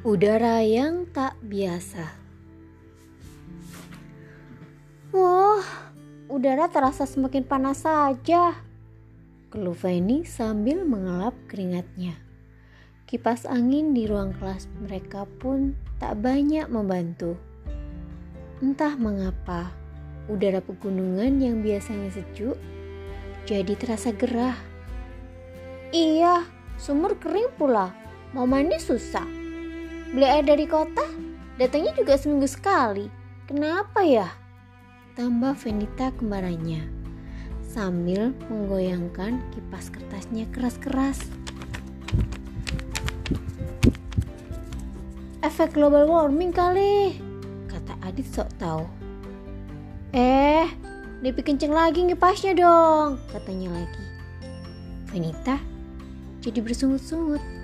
Udara yang tak biasa. Wah, udara terasa semakin panas saja. Keluh Feni sambil mengelap keringatnya. Kipas angin di ruang kelas mereka pun tak banyak membantu. Entah mengapa, udara pegunungan yang biasanya sejuk jadi terasa gerah. Iya, sumur kering pula. Mau mandi susah. Beli air dari kota, datangnya juga seminggu sekali. Kenapa ya? Tambah Venita kembarannya sambil menggoyangkan kipas kertasnya keras-keras. Efek global warming kali, kata Adit sok tahu. Eh, lebih kenceng lagi ngipasnya dong, katanya lagi. Venita jadi bersungut-sungut